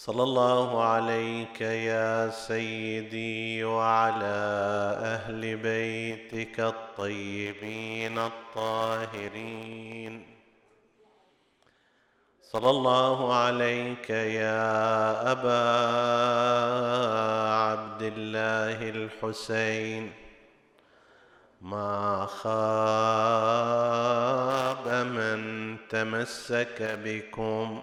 صلى الله عليك يا سيدي وعلى أهل بيتك الطيبين الطاهرين. صلى الله عليك يا أبا عبد الله الحسين. ما خاب من تمسك بكم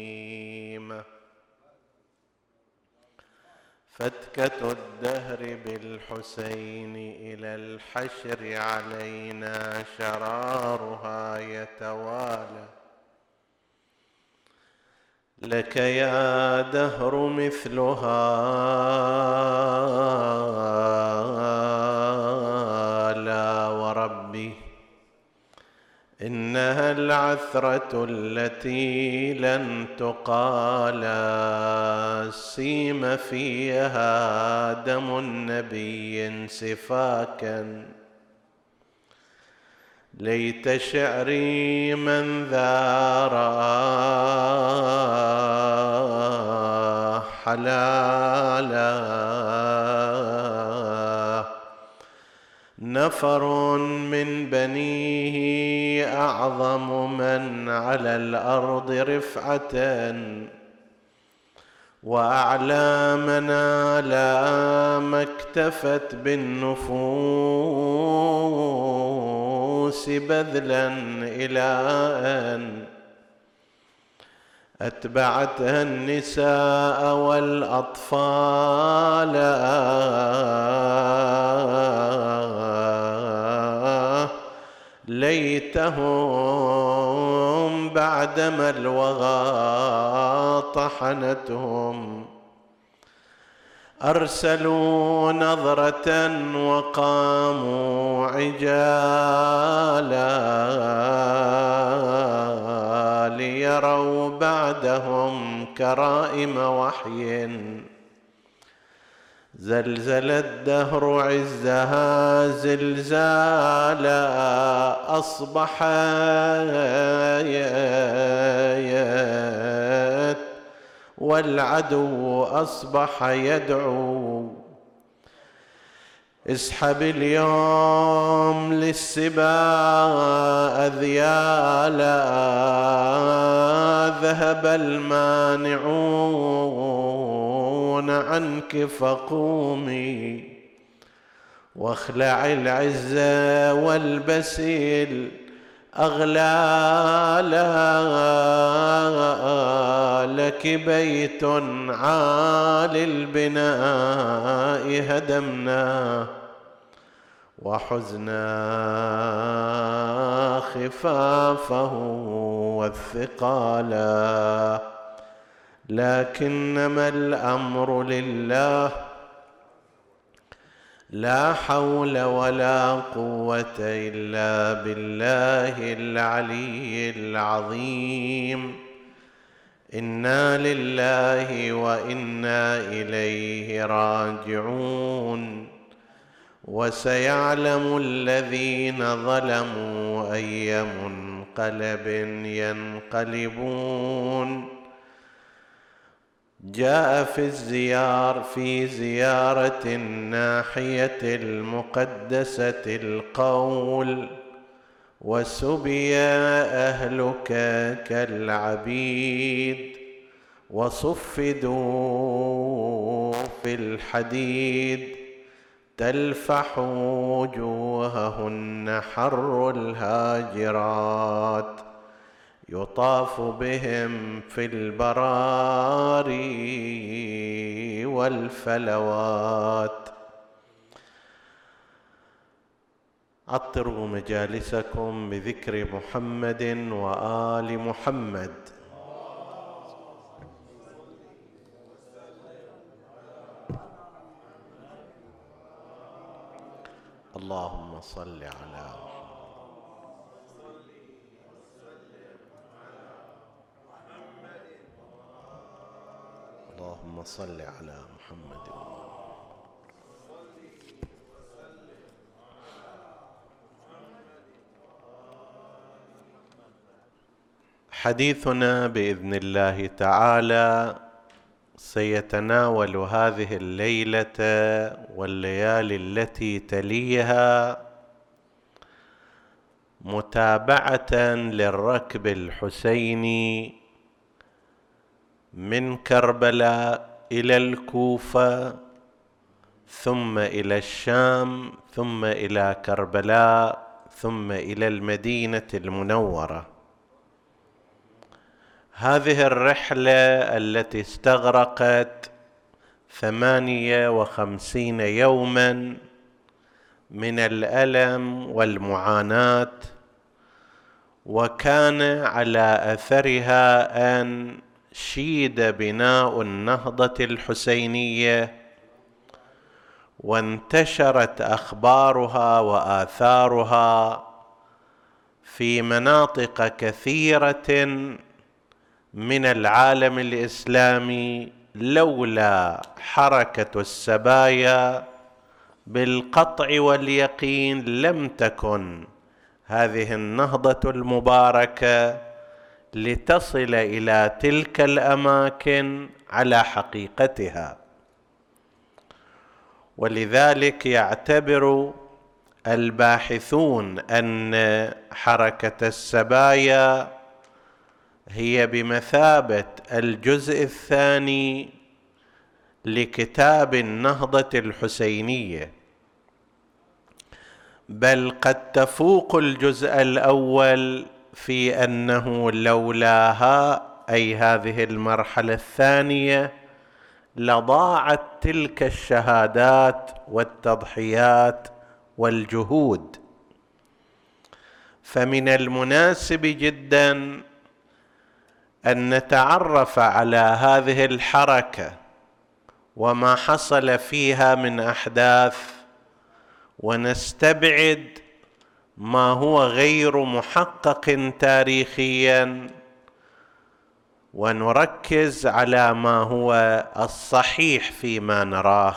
فتكة الدهر بالحسين إلى الحشر علينا شرارها يتوالى. لك يا دهر مثلها إنها العثرة التي لن تقال. سيم فيها دم النبي سفاكا ليت شعري من ذار حلالا. نفر من بنيه أعظم من على الأرض رفعة. وأعلى منالا ما اكتفت بالنفوس بذلا إلى أن اتبعتها النساء والأطفال. ليتهم بعدما الوغى طحنتهم. أرسلوا نظرة وقاموا عجالا ليروا بعدهم كرائم وحي. زلزل الدهر عزها زلزالا أصبحت. والعدو أصبح يدعو اسحب اليوم للسباء أذيالا ذهب المانعون عنك فقومي واخلع العزة والبسيل أغلالا لك بيت عالي البناء هدمناه وحزنا خفافه والثقالا. لكنما الأمر لله لا حول ولا قوة إلا بالله العلي العظيم. إنا لله وإنا إليه راجعون. وسيعلم الذين ظلموا أي منقلب ينقلبون. جاء في الزيار في زيارة الناحية المقدسة القول وسبي أهلك كالعبيد وصفدوا في الحديد. تلفح وجوههن حر الهاجرات. يطاف بهم في البراري والفلوات. عطروا مجالسكم بذكر محمد وآل محمد. اللهم صل على اللهم صل على محمد. حديثنا بإذن الله تعالى سيتناول هذه الليلة والليالي التي تليها متابعة للركب الحسيني من كربلاء إلى الكوفة ثم إلى الشام ثم إلى كربلاء ثم إلى المدينة المنورة. هذه الرحلة التي استغرقت ثمانية وخمسين يوما من الألم والمعاناة وكان على أثرها أن شيد بناء النهضة الحسينية وانتشرت أخبارها وآثارها في مناطق كثيرة من العالم الإسلامي لولا حركة السبايا بالقطع واليقين لم تكن هذه النهضة المباركة. لتصل إلى تلك الأماكن على حقيقتها. ولذلك يعتبر الباحثون أن حركة السبايا هي بمثابة الجزء الثاني لكتاب النهضة الحسينية. بل قد تفوق الجزء الأول في أنه لولاها أي هذه المرحلة الثانية لضاعت تلك الشهادات والتضحيات والجهود. فمن المناسب جدا أن نتعرف على هذه الحركة وما حصل فيها من أحداث ونستبعد ما هو غير محقق تاريخيا. ونركز على ما هو الصحيح فيما نراه.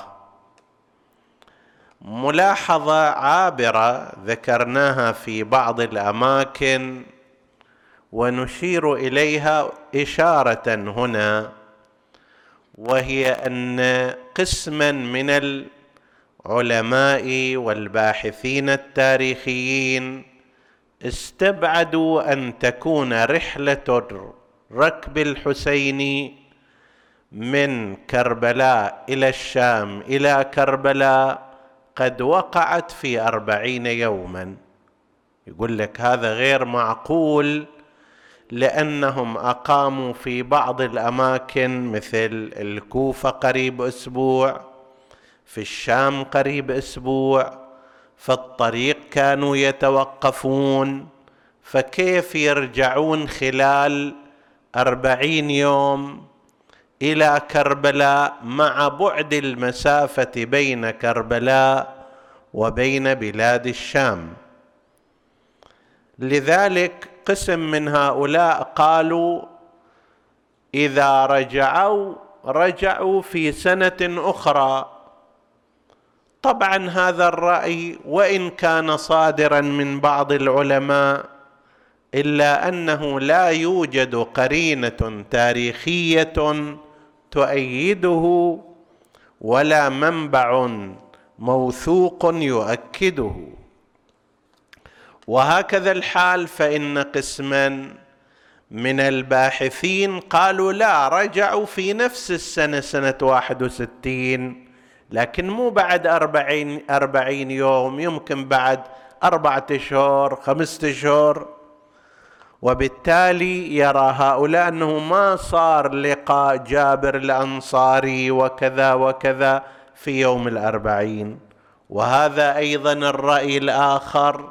ملاحظة عابرة ذكرناها في بعض الأماكن ونشير إليها إشارة هنا وهي أن قسما من العلماء والباحثين التاريخيين استبعدوا أن تكون رحلة الركب الحسيني من كربلاء إلى الشام إلى كربلاء قد وقعت في أربعين يوما. يقول لك هذا غير معقول لأنهم أقاموا في بعض الأماكن مثل الكوفة قريب أسبوع في الشام قريب أسبوع في الطريق كانوا يتوقفون فكيف يرجعون خلال أربعين يوم إلى كربلاء مع بعد المسافة بين كربلاء وبين بلاد الشام. لذلك قسم من هؤلاء قالوا إذا رجعوا رجعوا في سنة أخرى. طبعا هذا الرأي وإن كان صادرا من بعض العلماء إلا أنه لا يوجد قرينة تاريخية تؤيده ولا منبع موثوق يؤكده. وهكذا الحال فإن قسما من الباحثين قالوا لا رجعوا في نفس السنة سنة واحد وستين لكن مو بعد أربعين, أربعين يوم يمكن بعد أربعة أشهر خمسة أشهر وبالتالي يرى هؤلاء أنه ما صار لقاء جابر الأنصاري وكذا وكذا في يوم الأربعين. وهذا أيضا الرأي الآخر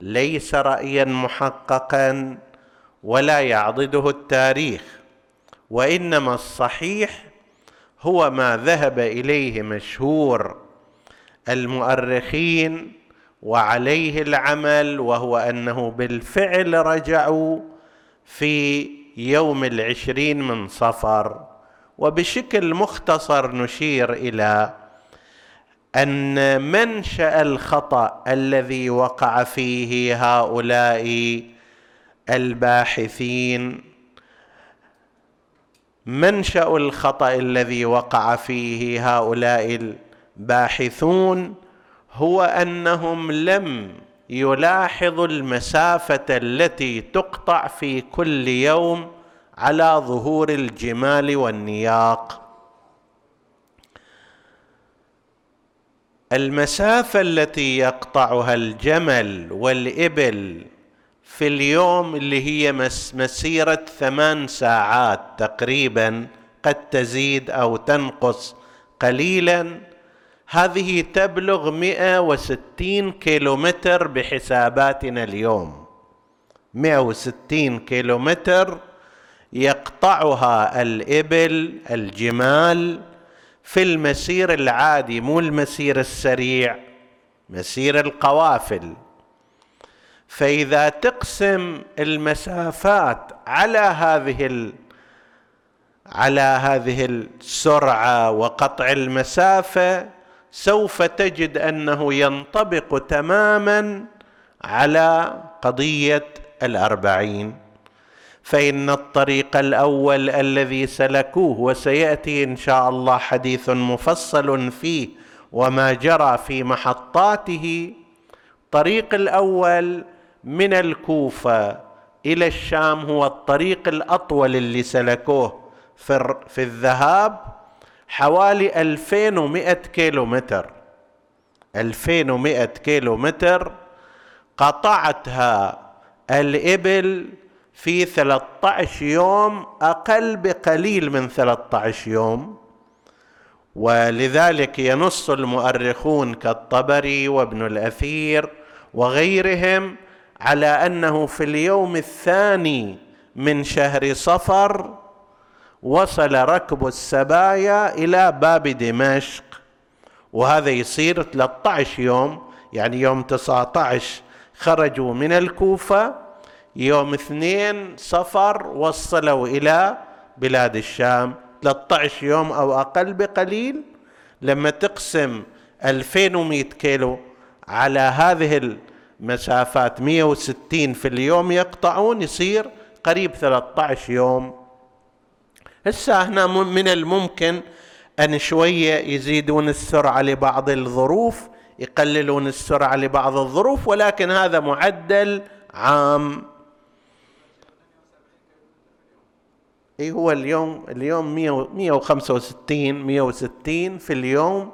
ليس رأيا محققا ولا يعضده التاريخ وإنما الصحيح هو ما ذهب إليه مشهور المؤرخين وعليه العمل وهو أنه بالفعل رجعوا في يوم العشرين من صفر. وبشكل مختصر نشير إلى أن منشأ الخطأ الذي وقع فيه هؤلاء الباحثين منشأ الخطأ الذي وقع فيه هؤلاء الباحثون هو أنهم لم يلاحظوا المسافة التي تقطع في كل يوم على ظهور الجمال والنياق. المسافة التي يقطعها الجمل والإبل في اليوم اللي هي مسيرة ثمان ساعات تقريبا قد تزيد أو تنقص قليلا. هذه تبلغ 160 كيلومتر بحساباتنا اليوم. 160 كيلومتر يقطعها الإبل الجمال في المسير العادي مو المسير السريع مسير القوافل. فإذا تقسم المسافات على هذه ال... على هذه السرعة وقطع المسافة سوف تجد أنه ينطبق تماما على قضية الأربعين. فإن الطريق الأول الذي سلكوه وسيأتي إن شاء الله حديث مفصل فيه وما جرى في محطاته الطريق الأول من الكوفة إلى الشام هو الطريق الأطول اللي سلكوه في الذهاب حوالي 2100 كيلو متر 2100 كيلو متر قطعتها الإبل في 13 يوم أقل بقليل من 13 يوم. ولذلك ينص المؤرخون كالطبري وابن الأثير وغيرهم على أنه في اليوم الثاني من شهر صفر وصل ركب السبايا إلى باب دمشق. وهذا يصير 13 يوم يعني يوم 19 خرجوا من الكوفة يوم اثنين صفر وصلوا إلى بلاد الشام. 13 يوم أو أقل بقليل. لما تقسم 2100 كيلو على هذه المسافات 160 في اليوم يقطعون يصير قريب 13 يوم. هسه هنا من الممكن أن شوية يزيدون السرعة لبعض الظروف يقللون السرعة لبعض الظروف ولكن هذا معدل عام. إي هو اليوم اليوم 165 160 في اليوم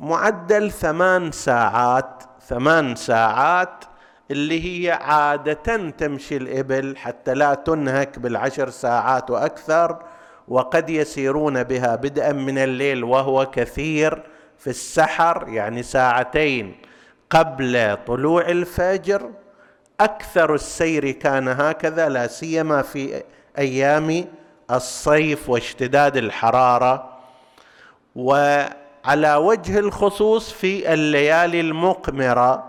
معدل ثمان ساعات. ثمان ساعات اللي هي عادة تمشي الإبل حتى لا تنهك بالعشر ساعات وأكثر وقد يسيرون بها بدءا من الليل وهو كثير في السحر يعني ساعتين قبل طلوع الفجر. أكثر السير كان هكذا لا سيما في أيام الصيف واشتداد الحرارة. وعلى وجه الخصوص في الليالي المقمرة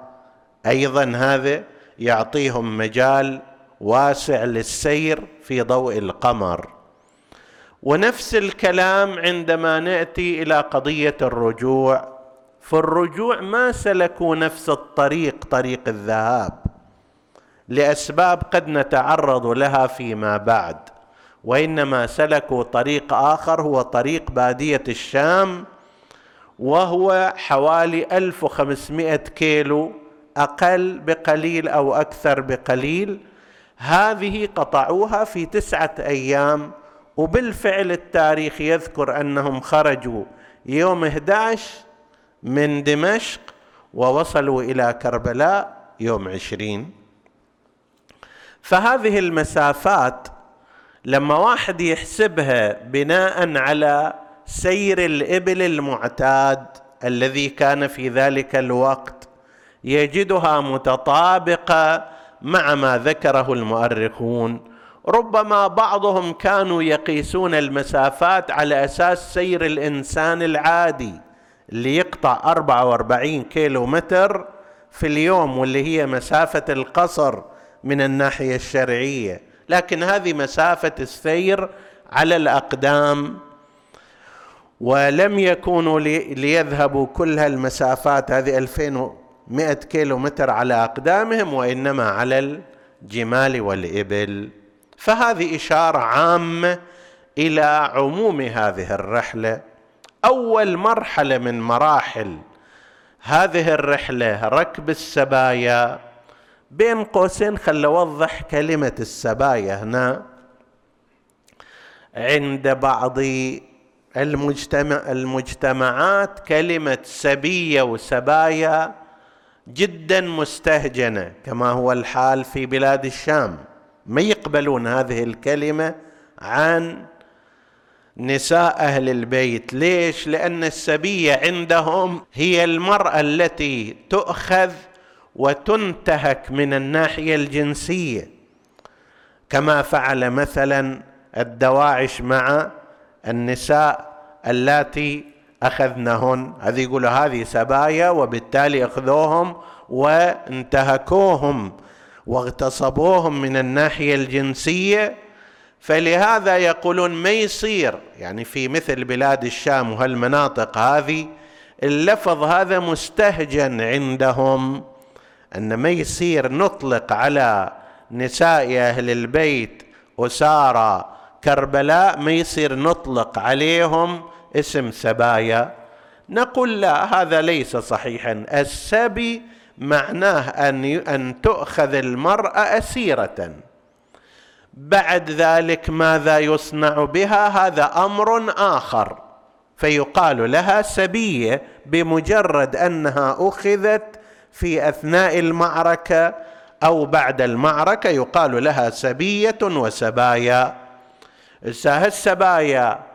أيضا هذا يعطيهم مجال واسع للسير في ضوء القمر. ونفس الكلام عندما نأتي إلى قضية الرجوع. في الرجوع ما سلكوا نفس الطريق طريق الذهاب. لأسباب قد نتعرض لها فيما بعد. وإنما سلكوا طريق آخر هو طريق بادية الشام. وهو حوالي 1500 كيلو أقل بقليل أو أكثر بقليل. هذه قطعوها في تسعة أيام وبالفعل التاريخ يذكر أنهم خرجوا يوم 11 من دمشق ووصلوا إلى كربلاء يوم عشرين. فهذه المسافات لما واحد يحسبها بناء على سير الإبل المعتاد الذي كان في ذلك الوقت يجدها متطابقة مع ما ذكره المؤرخون. ربما بعضهم كانوا يقيسون المسافات على أساس سير الإنسان العادي اللي يقطع 44 كيلو متر في اليوم واللي هي مسافة القصر من الناحية الشرعية. لكن هذه مسافة السير على الأقدام ولم يكونوا ليذهبوا كل هالمسافات هذه 2100 كيلو متر على أقدامهم وإنما على الجمال والإبل. فهذه إشارة عامة إلى عموم هذه الرحلة. أول مرحلة من مراحل هذه الرحلة ركب السبايا بين قوسين خل أوضح كلمة السبايا هنا. عند بعض المجتمع المجتمعات كلمة سبية وسبايا جدا مستهجنة كما هو الحال في بلاد الشام. ما يقبلون هذه الكلمة عن نساء أهل البيت؟ ليش؟ لأن السبية عندهم هي المرأة التي تؤخذ وتنتهك من الناحية الجنسية. كما فعل مثلا الدواعش مع النساء اللاتي أخذنهن. هذه يقولوا هذه سبايا وبالتالي أخذوهم وانتهكوهم واغتصبوهم من الناحية الجنسية. فلهذا يقولون ما يصير؟ يعني في مثل بلاد الشام وهالمناطق هذه اللفظ هذا مستهجن عندهم أن ما يصير نطلق على نساء أهل البيت أسارى كربلاء ما يصير نطلق عليهم اسم سبايا نقول لا هذا ليس صحيحا. السبي معناه أن أن تؤخذ المرأة أسيرة. بعد ذلك ماذا يصنع بها؟ هذا أمر آخر. فيقال لها سبية بمجرد أنها أخذت في أثناء المعركة أو بعد المعركة يقال لها سبية وسبايا. السبايا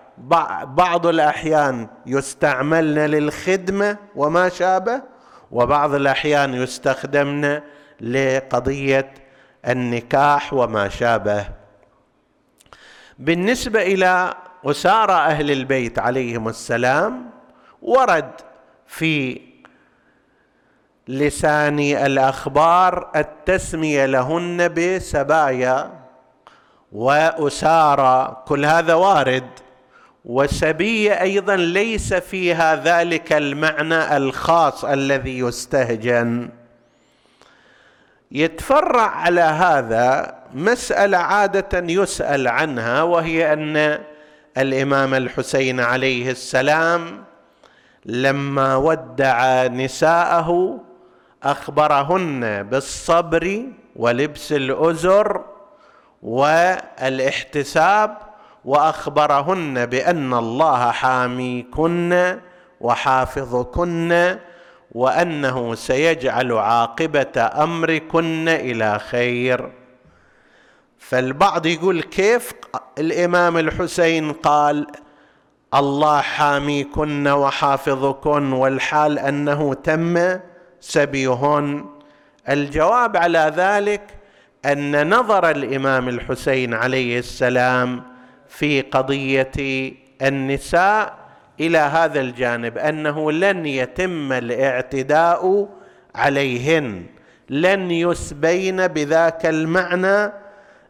بعض الأحيان يستعملن للخدمة وما شابه وبعض الأحيان يستخدمن لقضية النكاح وما شابه. بالنسبة إلى أسارى أهل البيت عليهم السلام ورد في لسان الأخبار التسمية لهن بسبايا وأسارى كل هذا وارد. وسبيه أيضا ليس فيها ذلك المعنى الخاص الذي يستهجن. يتفرع على هذا مسألة عادة يسأل عنها وهي أن الإمام الحسين عليه السلام لما ودع نساءه أخبرهن بالصبر ولبس الأزر والإحتساب وأخبرهن بأن الله حاميكن وحافظكن وأنه سيجعل عاقبة أمركن إلى خير. فالبعض يقول كيف؟ الإمام الحسين قال الله حاميكن وحافظكن والحال أنه تم سبيهن. الجواب على ذلك أن نظر الإمام الحسين عليه السلام في قضية النساء إلى هذا الجانب أنه لن يتم الاعتداء عليهن لن يسبين بذاك المعنى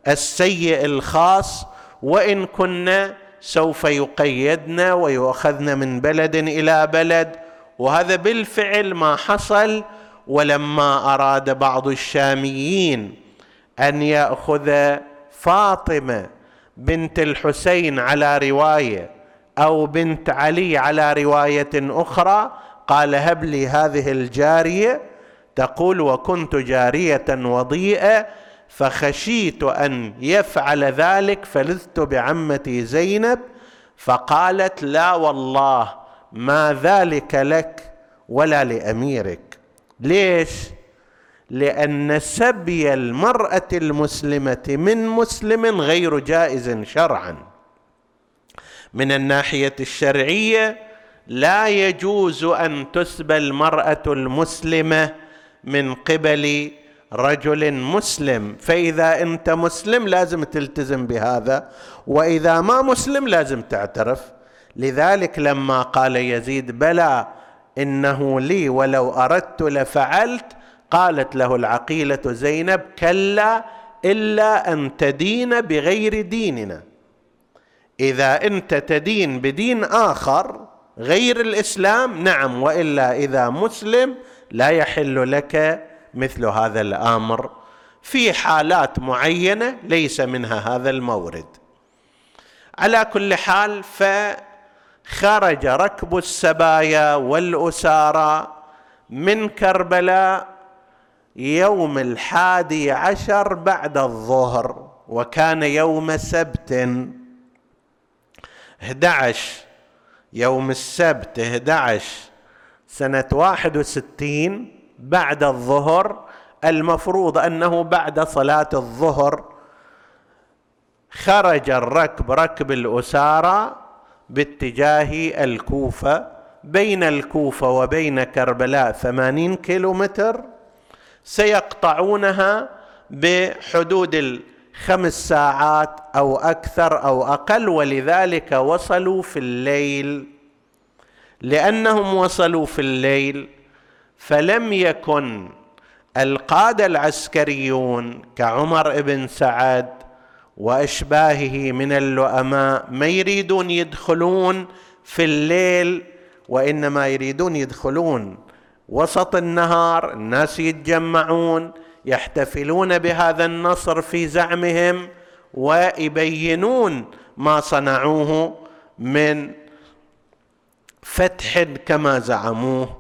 السيء الخاص وإن كنا سوف يقيدن ويؤخذن من بلد إلى بلد. وهذا بالفعل ما حصل ولما أراد بعض الشاميين أن يأخذ فاطمة بنت الحسين على رواية أو بنت علي على رواية أخرى قال هب لي هذه الجارية تقول وكنت جارية وضيئة فخشيت أن يفعل ذلك فلذت بعمتي زينب فقالت لا والله ما ذلك لك ولا لأميرك. ليش؟ لأن سبي المرأة المسلمة من مسلم غير جائز شرعا. من الناحية الشرعية لا يجوز أن تسبى المرأة المسلمة من قبل رجل مسلم. فإذا أنت مسلم لازم تلتزم بهذا وإذا ما مسلم لازم تعترف. لذلك لما قال يزيد بلى إنه لي ولو أردت لفعلت قالت له العقيلة زينب كلا إلا أن تدين بغير ديننا. إذا أنت تدين بدين آخر غير الإسلام نعم وإلا إذا مسلم لا يحل لك مثل هذا الأمر في حالات معينة ليس منها هذا المورد. على كل حال فخرج ركب السبايا والأسارى من كربلاء يوم الحادي عشر بعد الظهر وكان يوم سبت. 11 يوم السبت 11 سنة 61 بعد الظهر. المفروض أنه بعد صلاة الظهر خرج الركب ركب الأسارى باتجاه الكوفة بين الكوفة وبين كربلاء ثمانين كيلومتر. سيقطعونها بحدود الخمس ساعات أو أكثر أو أقل ولذلك وصلوا في الليل. لأنهم وصلوا في الليل فلم يكن القادة العسكريون كعمر بن سعد وأشباهه من اللؤماء ما يريدون يدخلون في الليل وإنما يريدون يدخلون وسط النهار الناس يتجمعون يحتفلون بهذا النصر في زعمهم ويبينون ما صنعوه من فتح كما زعموه.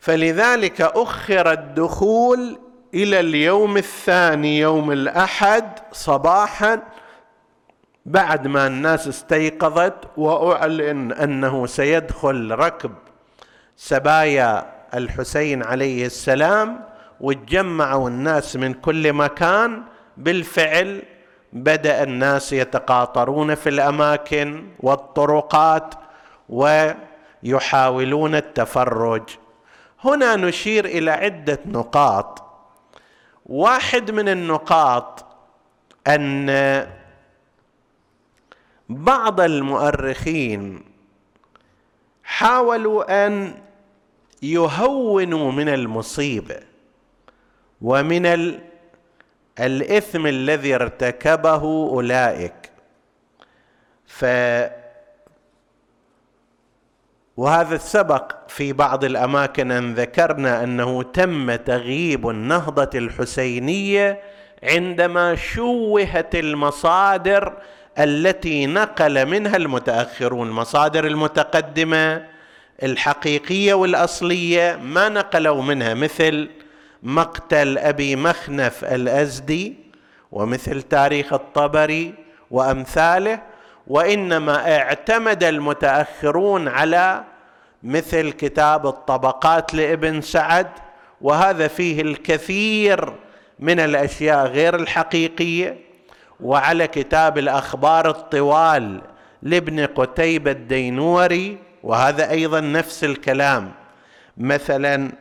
فلذلك أخر الدخول إلى اليوم الثاني يوم الأحد صباحا بعد ما الناس استيقظت وأعلن أنه سيدخل ركب سبايا الحسين عليه السلام وتجمعوا الناس من كل مكان بالفعل بدأ الناس يتقاطرون في الأماكن والطرقات ويحاولون التفرج. هنا نشير إلى عدة نقاط. واحد من النقاط أن بعض المؤرخين حاولوا أن يهونوا من المصيبه ومن الإثم الذي ارتكبه أولئك. ف وهذا سبق في بعض الأماكن أن ذكرنا أنه تم تغييب النهضة الحسينية عندما شوهت المصادر التي نقل منها المتأخرون المصادر المتقدمة. الحقيقية والأصلية ما نقلوا منها مثل مقتل أبي مخنف الأزدي ومثل تاريخ الطبري وأمثاله وإنما اعتمد المتأخرون على مثل كتاب الطبقات لابن سعد وهذا فيه الكثير من الأشياء غير الحقيقية. وعلى كتاب الأخبار الطوال لابن قتيبة الدينوري وهذا أيضا نفس الكلام. مثلا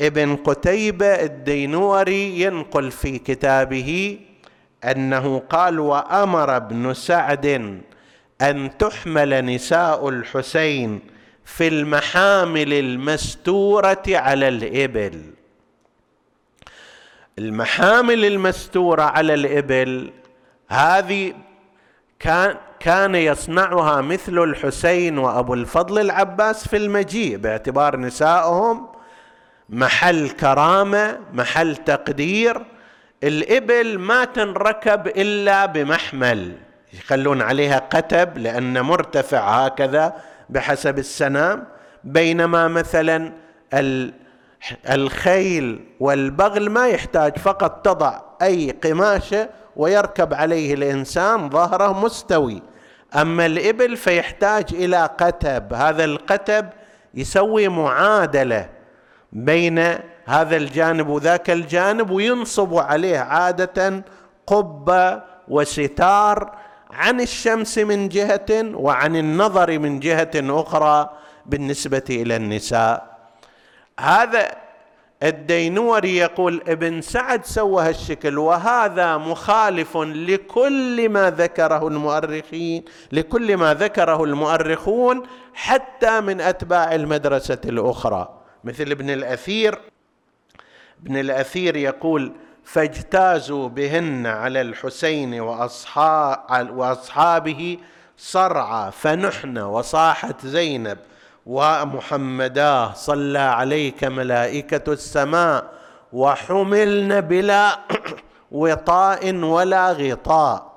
ابن قتيبة الدينوري ينقل في كتابه أنه قال وأمر ابن سعد أن تحمل نساء الحسين في المحامل المستورة على الإبل. المحامل المستورة على الإبل هذه كان كان يصنعها مثل الحسين وأبو الفضل العباس في المجيء باعتبار نسائهم محل كرامة محل تقدير. الإبل ما تنركب إلا بمحمل يخلون عليها قتب لأن مرتفع هكذا بحسب السنام. بينما مثلا الخيل والبغل ما يحتاج فقط تضع أي قماشة ويركب عليه الإنسان ظهره مستوي. أما الإبل فيحتاج إلى قتب. هذا القتب يسوي معادلة بين هذا الجانب وذاك الجانب وينصب عليه عادة قبة وستار عن الشمس من جهة وعن النظر من جهة أخرى بالنسبة إلى النساء. هذا الدينوري يقول ابن سعد سوى هالشكل وهذا مخالف لكل ما ذكره المؤرخين لكل ما ذكره المؤرخون حتى من أتباع المدرسة الأخرى. مثل ابن الأثير ابن الأثير يقول فاجتازوا بهن على الحسين وأصحابه صرعى فنحن وصاحت زينب ومحمداه صلى عليك ملائكة السماء وحملن بلا وطاء ولا غطاء.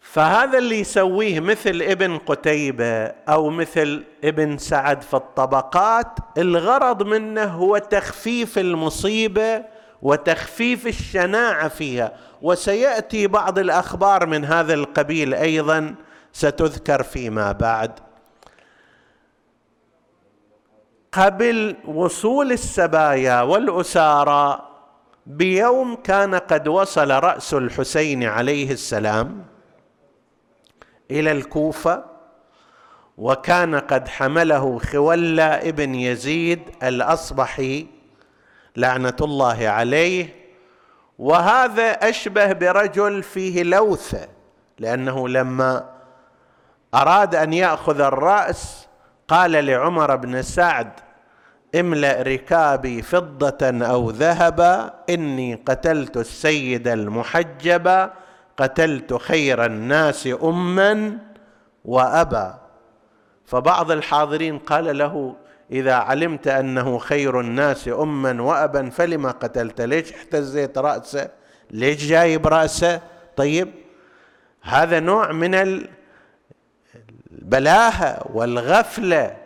فهذا اللي يسويه مثل ابن قتيبة أو مثل ابن سعد في الطبقات الغرض منه هو تخفيف المصيبة وتخفيف الشناعة فيها. وسيأتي بعض الأخبار من هذا القبيل أيضا ستذكر فيما بعد. قبل وصول السبايا والأسارى بيوم كان قد وصل رأس الحسين عليه السلام إلى الكوفة وكان قد حمله خولة ابن يزيد الأصبحي لعنة الله عليه. وهذا أشبه برجل فيه لوثة لأنه لما أراد أن يأخذ الرأس قال لعمر بن سعد املأ ركابي فضة أو ذهبا إني قتلت السيد المحجب قتلت خير الناس اما وأبا. فبعض الحاضرين قال له إذا علمت أنه خير الناس اما وابا فلما قتلت؟ ليش احتزيت رأسه؟ ليش جايب رأسه؟ طيب هذا نوع من البلاهة والغفلة.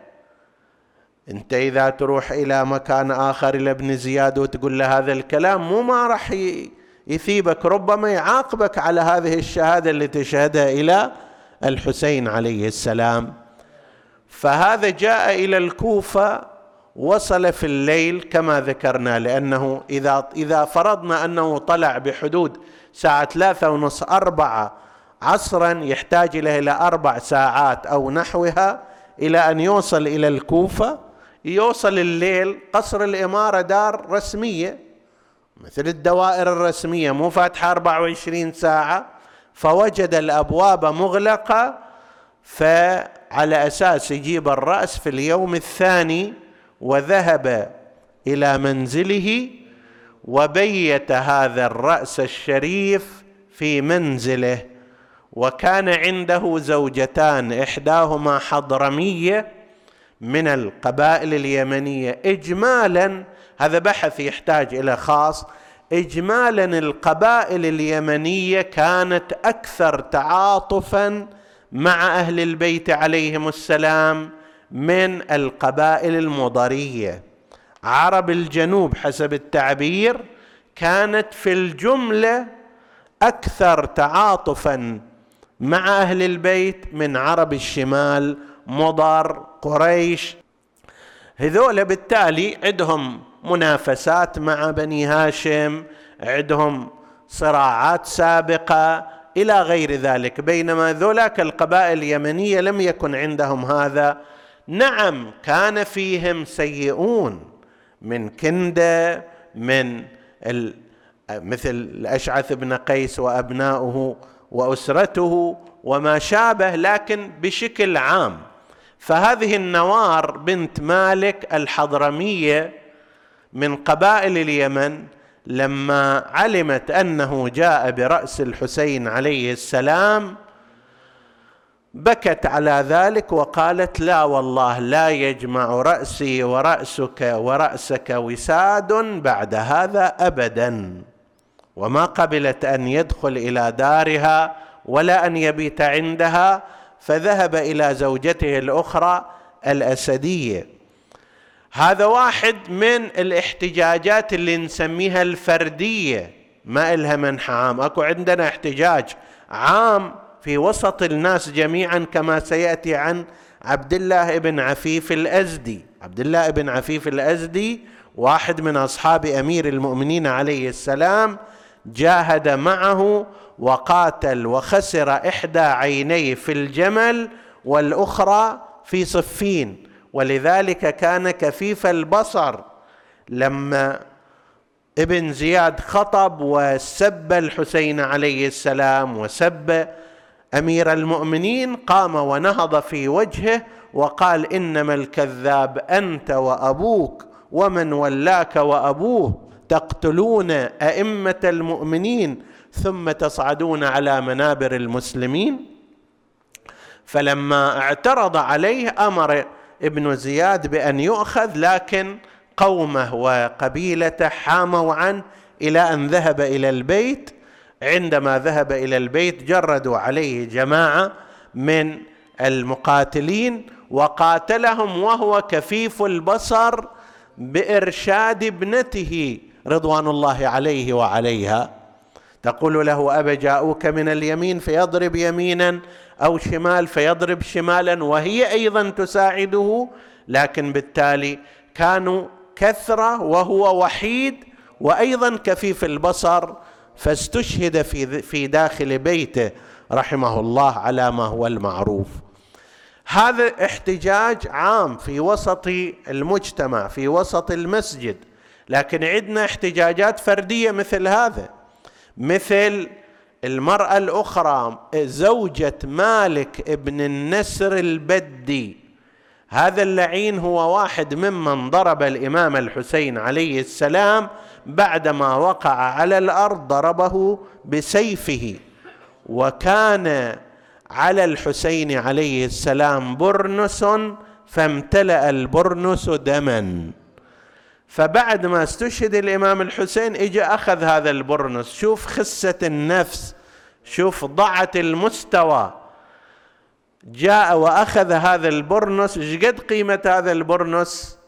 أنت إذا تروح إلى مكان آخر إلى ابن زياد وتقول له هذا الكلام مو ما راح يثيبك ربما يعاقبك على هذه الشهادة اللي تشهدها إلى الحسين عليه السلام. فهذا جاء إلى الكوفة وصل في الليل كما ذكرنا لأنه اذا إذا فرضنا أنه طلع بحدود ساعة ثلاثة ونص أربعة عصرا يحتاج إلى أربع ساعات أو نحوها إلى أن يوصل إلى الكوفة. يوصل الليل قصر الإمارة دار رسمية مثل الدوائر الرسمية مو فاتحة 24 ساعة. فوجد الأبواب مغلقة فعلى أساس يجيب الرأس في اليوم الثاني وذهب إلى منزله وبيت هذا الرأس الشريف في منزله. وكان عنده زوجتان إحداهما حضرمية من القبائل اليمنية. اجمالا هذا بحث يحتاج إلى خاص اجمالا القبائل اليمنية كانت أكثر تعاطفا مع أهل البيت عليهم السلام من القبائل المضرية. عرب الجنوب حسب التعبير كانت في الجملة أكثر تعاطفا مع أهل البيت من عرب الشمال مضر قريش. هذول بالتالي عندهم منافسات مع بني هاشم عندهم صراعات سابقة إلى غير ذلك. بينما ذولاك القبائل اليمنية لم يكن عندهم هذا. نعم كان فيهم سيئون من كندة من مثل الأشعث بن قيس وأبناؤه. وأسرته وما شابه لكن بشكل عام. فهذه النوار بنت مالك الحضرمية من قبائل اليمن لما علمت أنه جاء برأس الحسين عليه السلام بكت على ذلك وقالت لا والله لا يجمع رأسي ورأسك ورأسك وساد بعد هذا ابدا. وما قبلت أن يدخل إلى دارها ولا أن يبيت عندها فذهب إلى زوجته الأخرى الأسدية. هذا واحد من الاحتجاجات اللي نسميها الفردية. ما إلها منح عام أكو عندنا احتجاج عام في وسط الناس جميعا كما سيأتي عن عبد الله بن عفيف الأزدي. عبد الله بن عفيف الأزدي واحد من أصحاب أمير المؤمنين عليه السلام جاهد معه وقاتل وخسر إحدى عينيه في الجمل والأخرى في صفين. ولذلك كان كفيف البصر لما ابن زياد خطب وسب الحسين عليه السلام وسب أمير المؤمنين قام ونهض في وجهه وقال إنما الكذاب أنت وأبوك ومن ولاك وأبوه. تقتلون أئمة المؤمنين ثم تصعدون على منابر المسلمين؟ فلما اعترض عليه أمر ابن زياد بأن يؤخذ لكن قومه وقبيلته حاموا عنه إلى أن ذهب إلى البيت. عندما ذهب إلى البيت جردوا عليه جماعة من المقاتلين وقاتلهم وهو كفيف البصر بإرشاد ابنته. رضوان الله عليه وعليها. تقول له أبا جاءوك من اليمين فيضرب يمينا أو شمال فيضرب شمالا وهي أيضا تساعده. لكن بالتالي كانوا كثرة وهو وحيد وأيضا كفيف البصر فاستشهد في في داخل بيته رحمه الله على ما هو المعروف. هذا احتجاج عام في وسط المجتمع في وسط المسجد. لكن عندنا احتجاجات فردية مثل هذا. مثل المرأة الأخرى زوجة مالك ابن النسر البدي. هذا اللعين هو واحد ممن ضرب الإمام الحسين عليه السلام بعدما وقع على الأرض ضربه بسيفه. وكان على الحسين عليه السلام برنس فامتلأ البرنس دما. فبعد ما استشهد الإمام الحسين اجى أخذ هذا البرنس. شوف خسة النفس شوف ضعة المستوى. جاء وأخذ هذا البرنس. قد قيمة هذا البرنس؟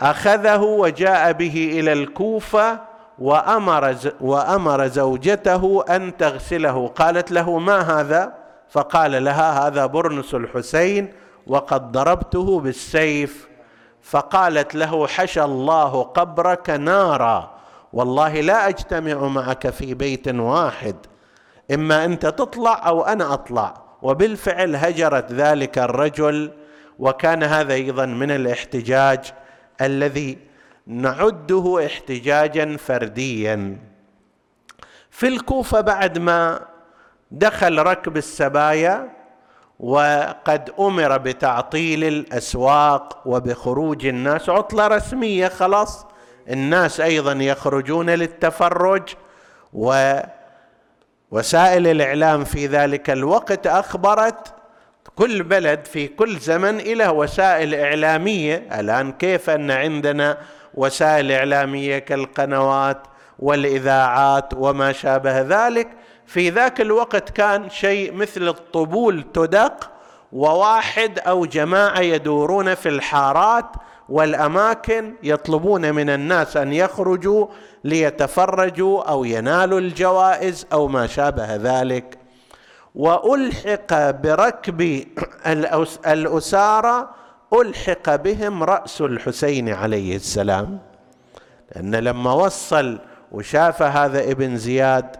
أخذه وجاء به إلى الكوفة وأمر وأمر زوجته أن تغسله. قالت له ما هذا؟ فقال لها هذا برنس الحسين وقد ضربته بالسيف. فقالت له حشى الله قبرك نارا. والله لا أجتمع معك في بيت واحد. إما أنت تطلع أو أنا أطلع. وبالفعل هجرت ذلك الرجل. وكان هذا أيضا من الاحتجاج الذي نعده احتجاجا فرديا. في الكوفة بعد ما دخل ركب السبايا وقد أمر بتعطيل الأسواق وبخروج الناس عطلة رسمية خلاص. الناس أيضا يخرجون للتفرج ووسائل الإعلام في ذلك الوقت أخبرت كل بلد في كل زمن له وسائل إعلامية. الآن كيف أن عندنا وسائل إعلامية كالقنوات والإذاعات وما شابه ذلك؟ في ذاك الوقت كان شيء مثل الطبول تدق وواحد أو جماعة يدورون في الحارات والأماكن يطلبون من الناس أن يخرجوا ليتفرجوا أو ينالوا الجوائز أو ما شابه ذلك. وألحق بركب الاسارى ألحق بهم رأس الحسين عليه السلام لأن لما وصل وشاف هذا ابن زياد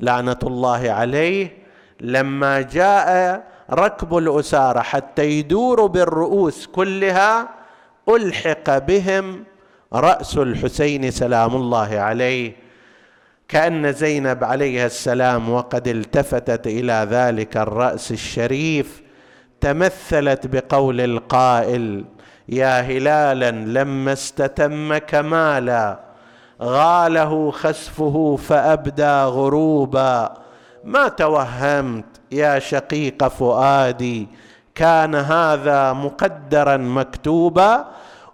لعنه الله عليه لما جاء ركب الأسارة حتى يدوروا بالرؤوس كلها ألحق بهم رأس الحسين سلام الله عليه. كأن زينب عليها السلام وقد التفتت إلى ذلك الرأس الشريف تمثلت بقول القائل يا هلالا لما استتم كمالا غاله خسفه فأبدى غروبا. ما توهمت يا شقيق فؤادي؟ كان هذا مقدرا مكتوبا.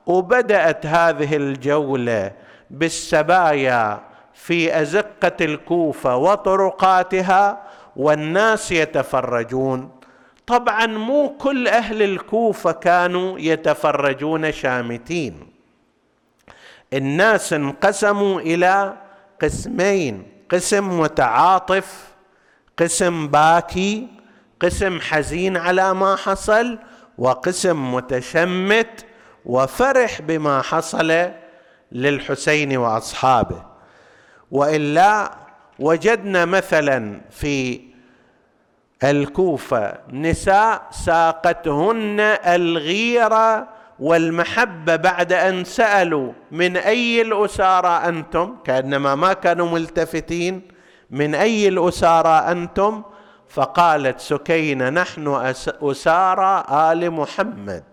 وبدأت هذه الجولة بالسبايا في أزقة الكوفة وطرقاتها والناس يتفرجون. طبعا مو كل أهل الكوفة كانوا يتفرجون شامتين. الناس انقسموا إلى قسمين قسم متعاطف قسم باكي قسم حزين على ما حصل وقسم متشمت وفرح بما حصل للحسين وأصحابه. وإلا وجدنا مثلا في الكوفة نساء ساقتهن الغيرة والمحبة بعد أن سألوا من أي الأسارى أنتم؟ كأنما ما كانوا ملتفتين. من أي الأسارى أنتم؟ فقالت سكينة نحن أسارى آل محمد.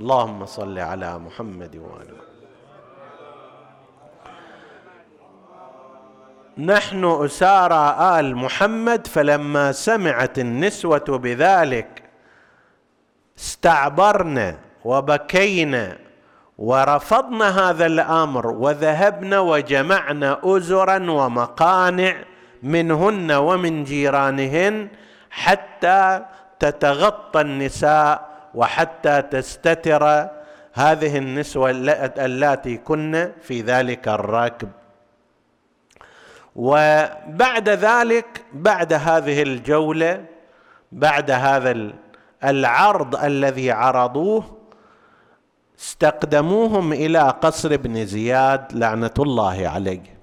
اللهم صل على محمد وآل نحن أسارى آل محمد فلما سمعت النسوة بذلك استعبرنا وبكينا ورفضنا هذا الأمر وذهبنا وجمعنا ازرا ومقانع منهن ومن جيرانهن حتى تتغطى النساء وحتى تستتر هذه النسوة اللاتي كن في ذلك الركب. وبعد ذلك بعد هذه الجولة بعد هذا العرض الذي عرضوه استقدموهم إلى قصر ابن زياد لعنة الله عليه.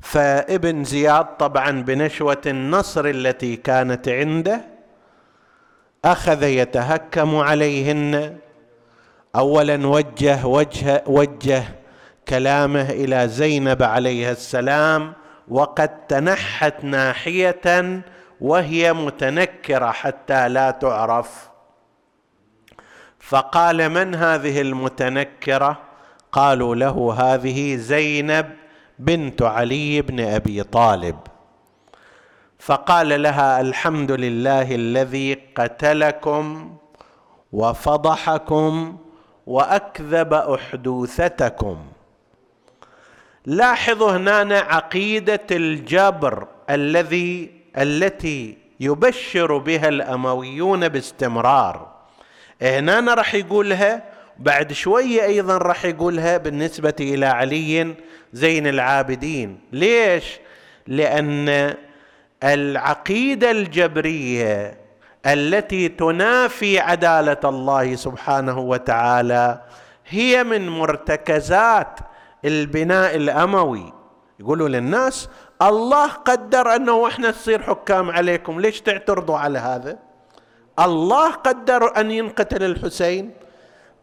فابن زياد طبعا بنشوة النصر التي كانت عنده أخذ يتهكم عليهن. اولا وجه وجه وجه كلامه إلى زينب عليها السلام وقد تنحت ناحية وهي متنكرة حتى لا تعرف. فقال من هذه المتنكرة؟ قالوا له هذه زينب بنت علي بن أبي طالب. فقال لها الحمد لله الذي قتلكم وفضحكم وأكذب أحدوثتكم. لاحظوا هنا عقيدة الجبر الذي التي يبشر بها الأمويون باستمرار. هنا راح يقولها بعد شوية أيضا راح يقولها بالنسبة إلى علي زين العابدين. ليش؟ لأن العقيدة الجبرية التي تنافي عدالة الله سبحانه وتعالى هي من مرتكزات البناء الأموي. يقولوا للناس الله قدر أنه إحنا نصير حكام عليكم. ليش تعترضوا على هذا؟ الله قدر أن ينقتل الحسين.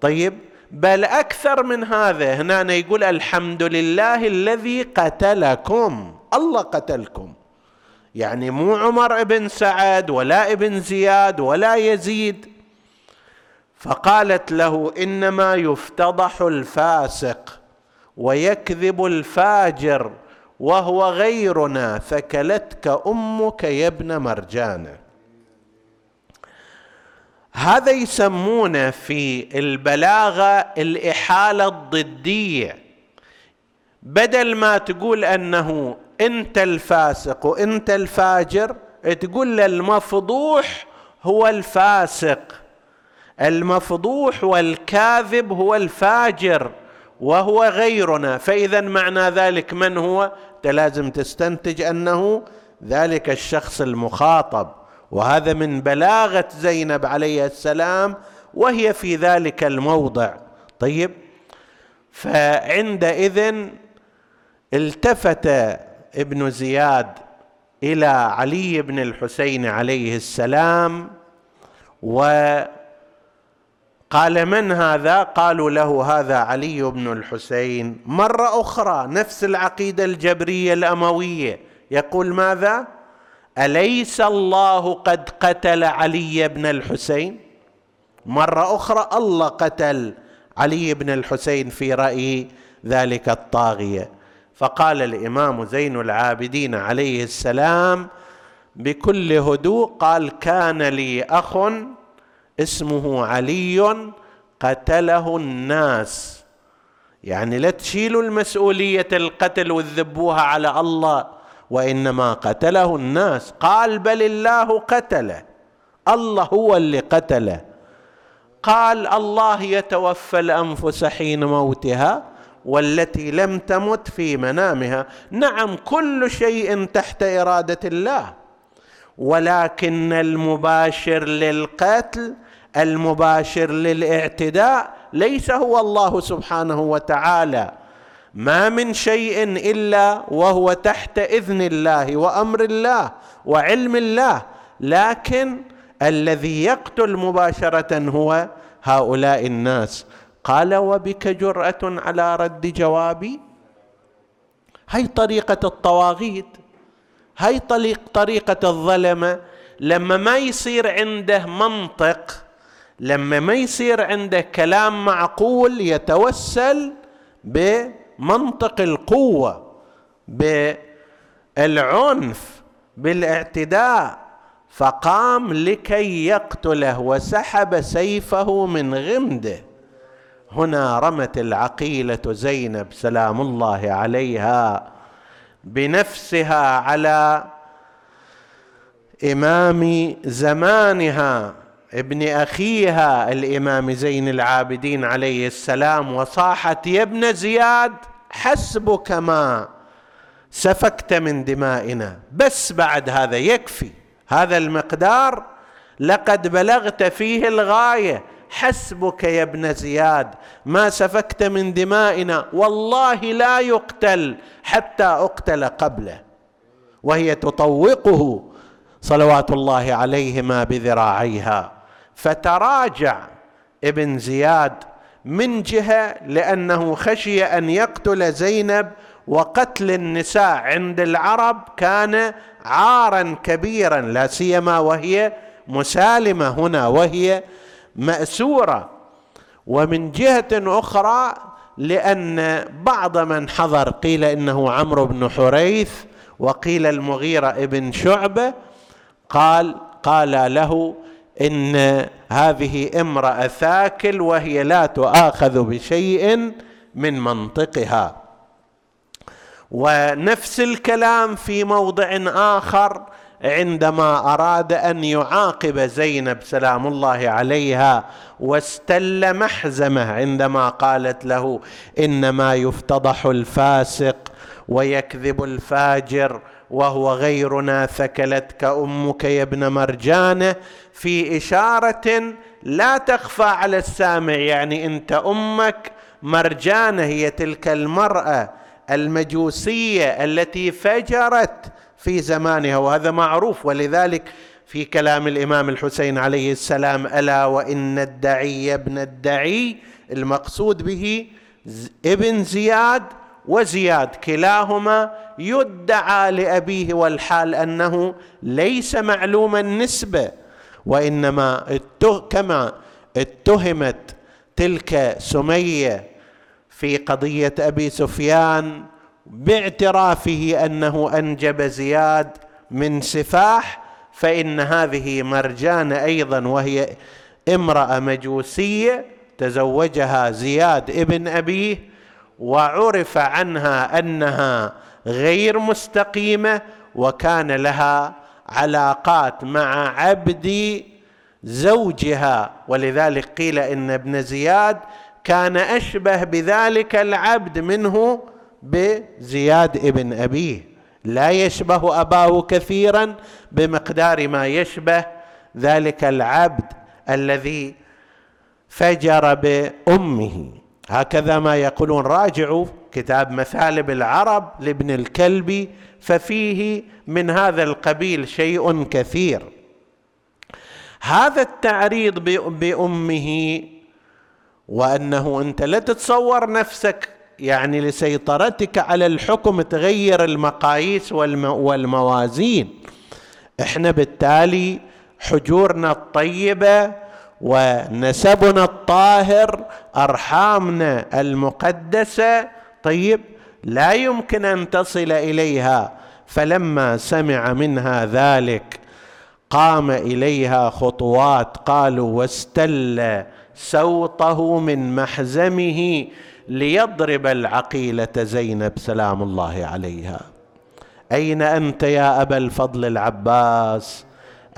طيب بل أكثر من هذا هنا يقول الحمد لله الذي قتلكم. الله قتلكم. يعني مو عمر بن سعد ولا ابن زياد ولا يزيد. فقالت له إنما يفتضح الفاسق ويكذب الفاجر. وهو غيرنا ثكلتك أمك يا ابن مرجانه هذا يسمونه في البلاغة الإحالة الضدية. بدل ما تقول أنه أنت الفاسق وأنت الفاجر تقول للمفضوح هو الفاسق. المفضوح والكاذب هو الفاجر وهو غيرنا. فإذا معنى ذلك من هو؟ أنت لازم تستنتج أنه ذلك الشخص المخاطب وهذا من بلاغة زينب عليه السلام وهي في ذلك الموضع. طيب فعندئذ التفت ابن زياد إلى علي بن الحسين عليه السلام وقال من هذا؟ قالوا له هذا علي بن الحسين. مرة أخرى نفس العقيدة الجبرية الأموية. يقول ماذا؟ أليس الله قد قتل علي بن الحسين؟ مرة أخرى الله قتل علي بن الحسين في رأي ذلك الطاغية. فقال الإمام زين العابدين عليه السلام بكل هدوء قال كان لي أخ اسمه علي قتله الناس. يعني لا تشيلوا المسؤولية القتل وتذبوها على الله وإنما قتله الناس. قال بل الله قتله الله هو اللي قتله. قال الله يتوفى الأنفس حين موتها والتي لم تمت في منامها. نعم كل شيء تحت إرادة الله ولكن المباشر للقتل المباشر للاعتداء ليس هو الله سبحانه وتعالى. ما من شيء إلا وهو تحت إذن الله وأمر الله وعلم الله. لكن الذي يقتل مباشرة هو هؤلاء الناس. قال وبك جرأة على رد جوابي؟ هي طريقة الطواغيت هي طريق طريقة الظلمة. لما ما يصير عنده منطق لما ما يصير عنده كلام معقول يتوسل بمنطق القوة بالعنف بالاعتداء فقام لكي يقتله وسحب سيفه من غمده. هنا رمت العقيلة زينب سلام الله عليها بنفسها على إمام زمانها. ابن أخيها الإمام زين العابدين عليه السلام وصاحت يا ابن زياد حسبك ما سفكت من دمائنا. بس بعد هذا يكفي. هذا المقدار لقد بلغت فيه الغاية. حسبك يا ابن زياد ما سفكت من دمائنا. والله لا يقتل حتى أقتل قبله. وهي تطوقه صلوات الله عليهما بذراعيها. فتراجع ابن زياد من جهة لأنه خشي أن يقتل زينب وقتل النساء عند العرب كان عارا كبيرا لا سيما وهي مسالمة هنا وهي مأسورة. ومن جهة أخرى لأن بعض من حضر قيل إنه عمرو بن حريث وقيل المغيرة ابن شعبة قال قال له إن هذه امرأة ثاكل وهي لا تؤاخذ بشيء من منطقها. ونفس الكلام في موضع آخر عندما أراد أن يعاقب زينب سلام الله عليها واستل محزمة عندما قالت له إنما يفتضح الفاسق ويكذب الفاجر وهو غيرنا ثكلتك أمك يا ابن مرجانه في إشارة لا تخفى على السامع يعني أنت أمك مرجانه هي تلك المرأة المجوسية التي فجرت في زمانها وهذا معروف. ولذلك في كلام الإمام الحسين عليه السلام ألا وإن الدعي ابن الدعي؟ المقصود به ابن زياد وزياد كلاهما يدعى لأبيه والحال أنه ليس معلوم النسبة وإنما كما اتهمت تلك سمية في قضية أبي سفيان باعترافه أنه أنجب زياد من سفاح فإن هذه مرجان أيضا وهي امرأة مجوسية تزوجها زياد ابن أبيه وعرف عنها أنها غير مستقيمة وكان لها علاقات مع عبد زوجها. ولذلك قيل إن ابن زياد كان أشبه بذلك العبد منه بزياد ابن أبيه. لا يشبه أباه كثيرا بمقدار ما يشبه ذلك العبد الذي فجر بأمه. هكذا ما يقولون راجعوا كتاب مثالب العرب لابن الكلبي ففيه من هذا القبيل شيء كثير. هذا التعريض بأمه وأنه أنت لا تتصور نفسك يعني لسيطرتك على الحكم تغير المقاييس والموازين. إحنا بالتالي حجورنا الطيبة ونسبنا الطاهر أرحامنا المقدسة. طيب لا يمكن أن تصل إليها. فلما سمع منها ذلك قام إليها خطوات. قالوا واستل سوطه من محزمه ليضرب العقيلة زينب. سلام الله عليها. أين أنت يا أبا الفضل العباس؟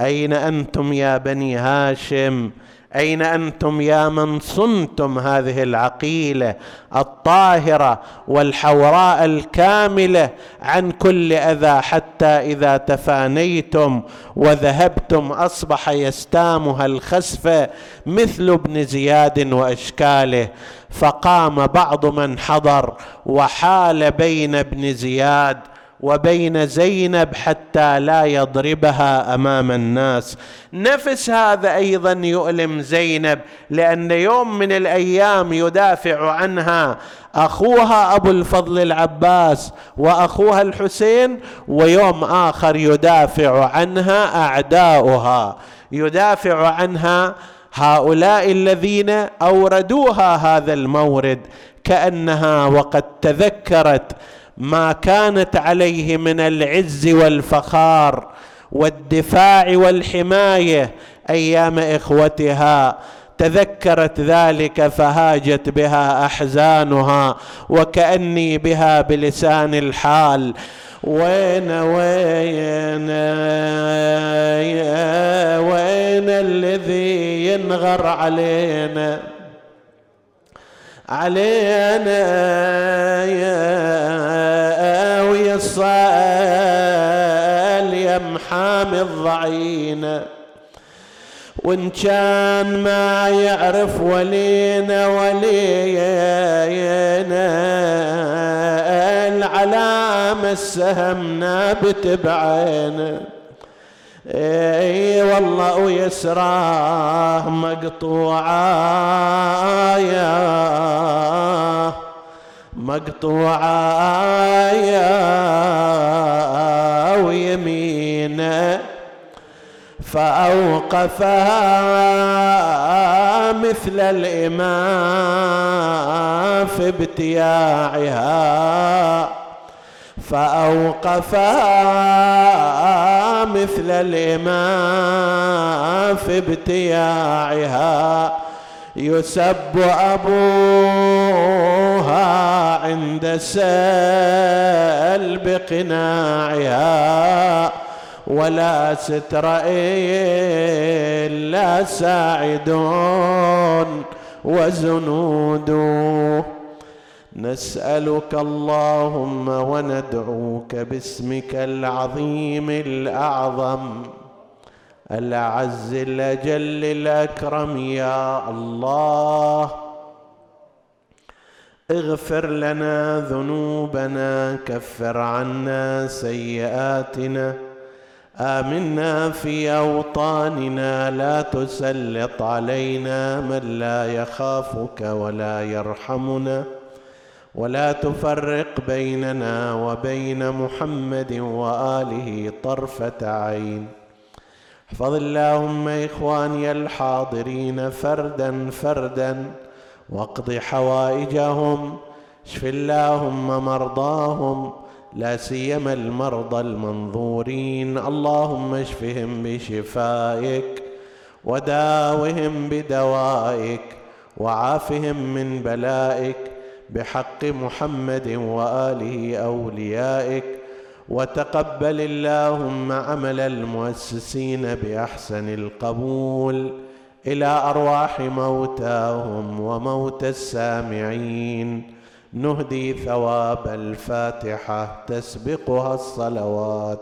أين أنتم يا بني هاشم؟ أين أنتم يا من صنتم هذه العقيلة الطاهرة والحوراء الكاملة؟ عن كل أذى حتى إذا تفانيتم وذهبتم أصبح يستامها الخسف مثل ابن زياد وأشكاله. فقام بعض من حضر وحال بين ابن زياد وبين زينب حتى لا يضربها أمام الناس. نفس هذا أيضا يؤلم زينب لأن يوم من الأيام يدافع عنها أخوها أبو الفضل العباس وأخوها الحسين ويوم آخر يدافع عنها أعداؤها. يدافع عنها هؤلاء الذين أوردوها هذا المورد كأنها وقد تذكرت ما كانت عليه من العز والفخار والدفاع والحماية أيام إخوتها. تذكرت ذلك فهاجت بها أحزانها وكأني بها بلسان الحال. وين وين وين الذي ينغر علينا؟ علينا يا ويا الصال يا محامي الضعينه وإن كان ما يعرف ولينا ولينا العلامة السهم نابت بعينه. إي والله ويسراه مقطوعة يا مقطوعة يا ويمينة فأوقفها مثل الإمام في ابتياعها. فأوقفها مثل الإمام في ابتياعها. يسب أبوها عند سلب قناعها. ولا ستر إلا ساعدون وزنود. نسألك اللهم وندعوك باسمك العظيم الأعظم الأعز الأجل الأكرم يا الله. اغفر لنا ذنوبنا كفر عنا سيئاتنا. آمنا في أوطاننا لا تسلط علينا من لا يخافك ولا يرحمنا. ولا تفرق بيننا وبين محمد وآله طرفة عين. احفظ اللهم إخواني الحاضرين فردا فردا واقض حوائجهم اشف اللهم مرضاهم لا سيما المرضى المنظورين. اللهم اشفهم بشفائك وداوهم بدوائك وعافهم من بلائك بحق محمد وآله أوليائك وتقبل اللهم عمل المؤسسين بأحسن القبول إلى أرواح موتاهم وموتى السامعين. نهدي ثواب الفاتحة تسبقها الصلوات.